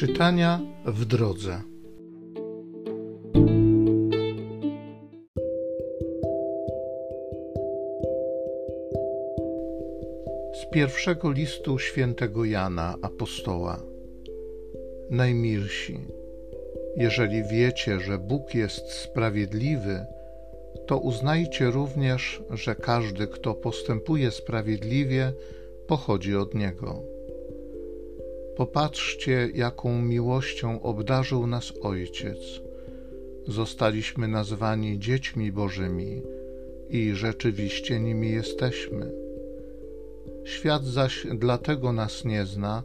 Czytania w drodze. Z pierwszego listu świętego Jana, apostoła. Najmilsi, jeżeli wiecie, że Bóg jest sprawiedliwy, to uznajcie również, że każdy, kto postępuje sprawiedliwie, pochodzi od Niego. Popatrzcie, jaką miłością obdarzył nas Ojciec. Zostaliśmy nazwani dziećmi Bożymi i rzeczywiście nimi jesteśmy. Świat zaś dlatego nas nie zna,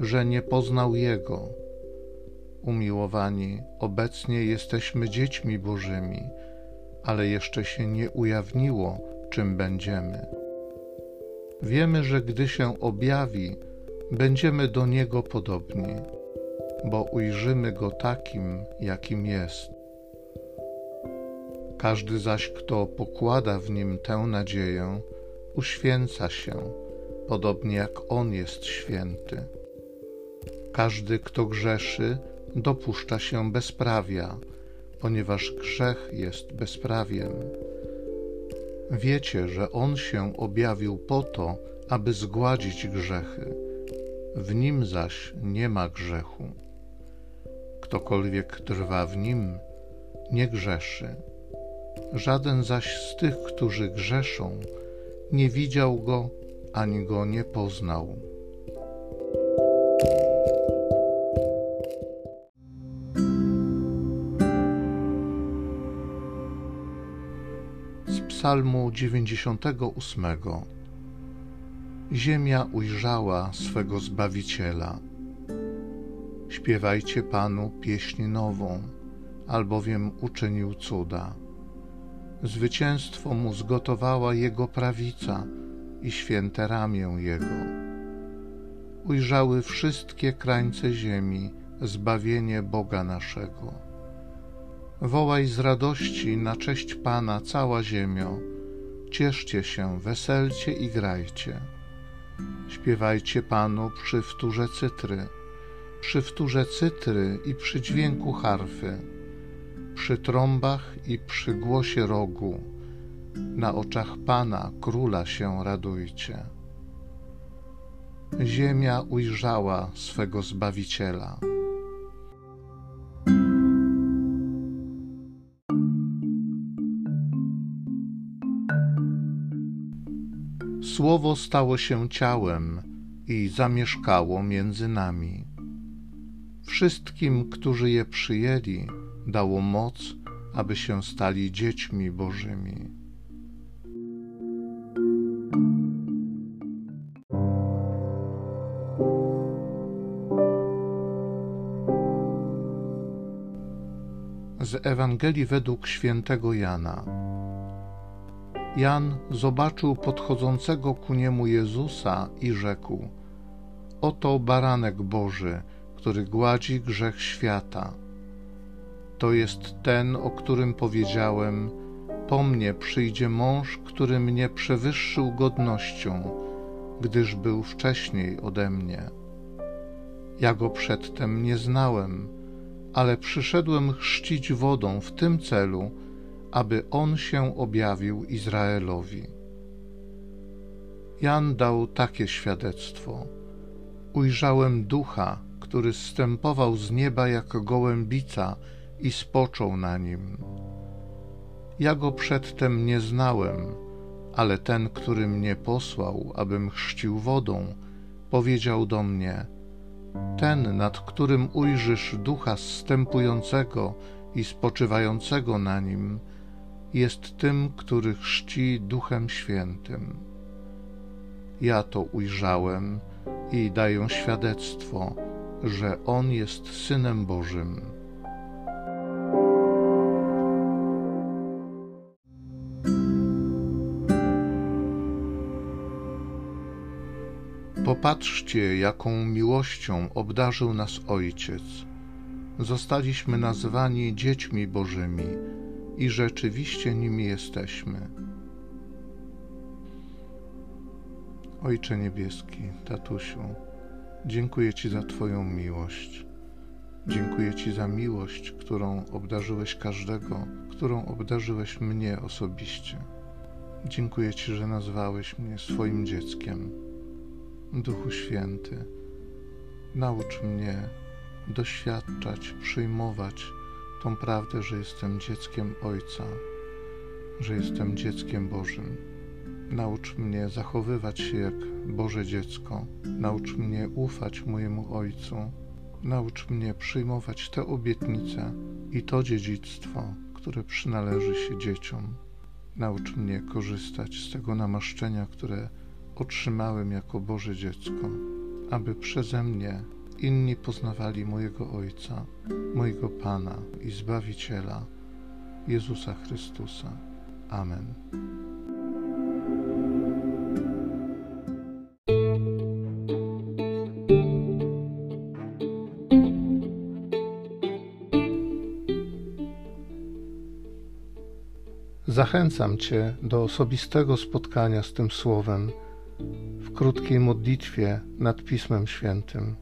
że nie poznał Jego. Umiłowani, obecnie jesteśmy dziećmi Bożymi, ale jeszcze się nie ujawniło, czym będziemy. Wiemy, że gdy się objawi, będziemy do Niego podobni, bo ujrzymy Go takim, jakim jest. Każdy zaś, kto pokłada w Nim tę nadzieję, uświęca się, podobnie jak On jest święty. Każdy, kto grzeszy, dopuszcza się bezprawia, ponieważ grzech jest bezprawiem. Wiecie, że On się objawił po to, aby zgładzić grzechy w nim zaś nie ma grzechu. Ktokolwiek trwa w nim, nie grzeszy. Żaden zaś z tych, którzy grzeszą, nie widział go ani go nie poznał. Z Psalmu 98 ziemia ujrzała swego Zbawiciela. Śpiewajcie Panu pieśń nową, albowiem uczynił cuda. Zwycięstwo mu zgotowała Jego prawica i święte ramię Jego. Ujrzały wszystkie krańce ziemi zbawienie Boga naszego. Wołaj z radości na cześć Pana cała ziemio, cieszcie się, weselcie i grajcie. Śpiewajcie Panu przy wtórze cytry, przy wtórze cytry i przy dźwięku harfy, przy trąbach i przy głosie rogu. Na oczach Pana, Króla się radujcie. Ziemia ujrzała swego Zbawiciela. Słowo stało się ciałem i zamieszkało między nami. Wszystkim, którzy je przyjęli, dało moc, aby się stali dziećmi Bożymi. Z Ewangelii według świętego Jana. Jan zobaczył podchodzącego ku niemu Jezusa i rzekł: Oto baranek Boży, który gładzi grzech świata. To jest ten, o którym powiedziałem: Po mnie przyjdzie mąż, który mnie przewyższył godnością, gdyż był wcześniej ode mnie. Ja go przedtem nie znałem, ale przyszedłem chrzcić wodą w tym celu, aby on się objawił Izraelowi. Jan dał takie świadectwo: Ujrzałem ducha, który zstępował z nieba jak gołębica i spoczął na nim. Ja go przedtem nie znałem, ale ten, który mnie posłał, abym chrzcił wodą, powiedział do mnie: Ten, nad którym ujrzysz ducha zstępującego i spoczywającego na nim, jest tym, który chrzci Duchem Świętym. Ja to ujrzałem i daję świadectwo, że On jest Synem Bożym. Popatrzcie, jaką miłością obdarzył nas Ojciec. Zostaliśmy nazwani dziećmi Bożymi i rzeczywiście nimi jesteśmy. Ojcze Niebieski, Tatusiu, dziękuję Ci za Twoją miłość. Dziękuję Ci za miłość, którą obdarzyłeś każdego, którą obdarzyłeś mnie osobiście. Dziękuję Ci, że nazwałeś mnie swoim dzieckiem. Duchu Święty, naucz mnie doświadczać, przyjmować tą prawdę, że jestem dzieckiem Ojca, że jestem dzieckiem Bożym. Naucz mnie zachowywać się jak Boże dziecko. Naucz mnie ufać mojemu Ojcu. Naucz mnie przyjmować te obietnice i to dziedzictwo, które przynależy się dzieciom. Naucz mnie korzystać z tego namaszczenia, które otrzymałem jako Boże dziecko, aby przeze mnie inni poznawali mojego Ojca, mojego Pana i Zbawiciela, Jezusa Chrystusa. Amen. Zachęcam Cię do osobistego spotkania z tym Słowem w krótkiej modlitwie nad Pismem Świętym.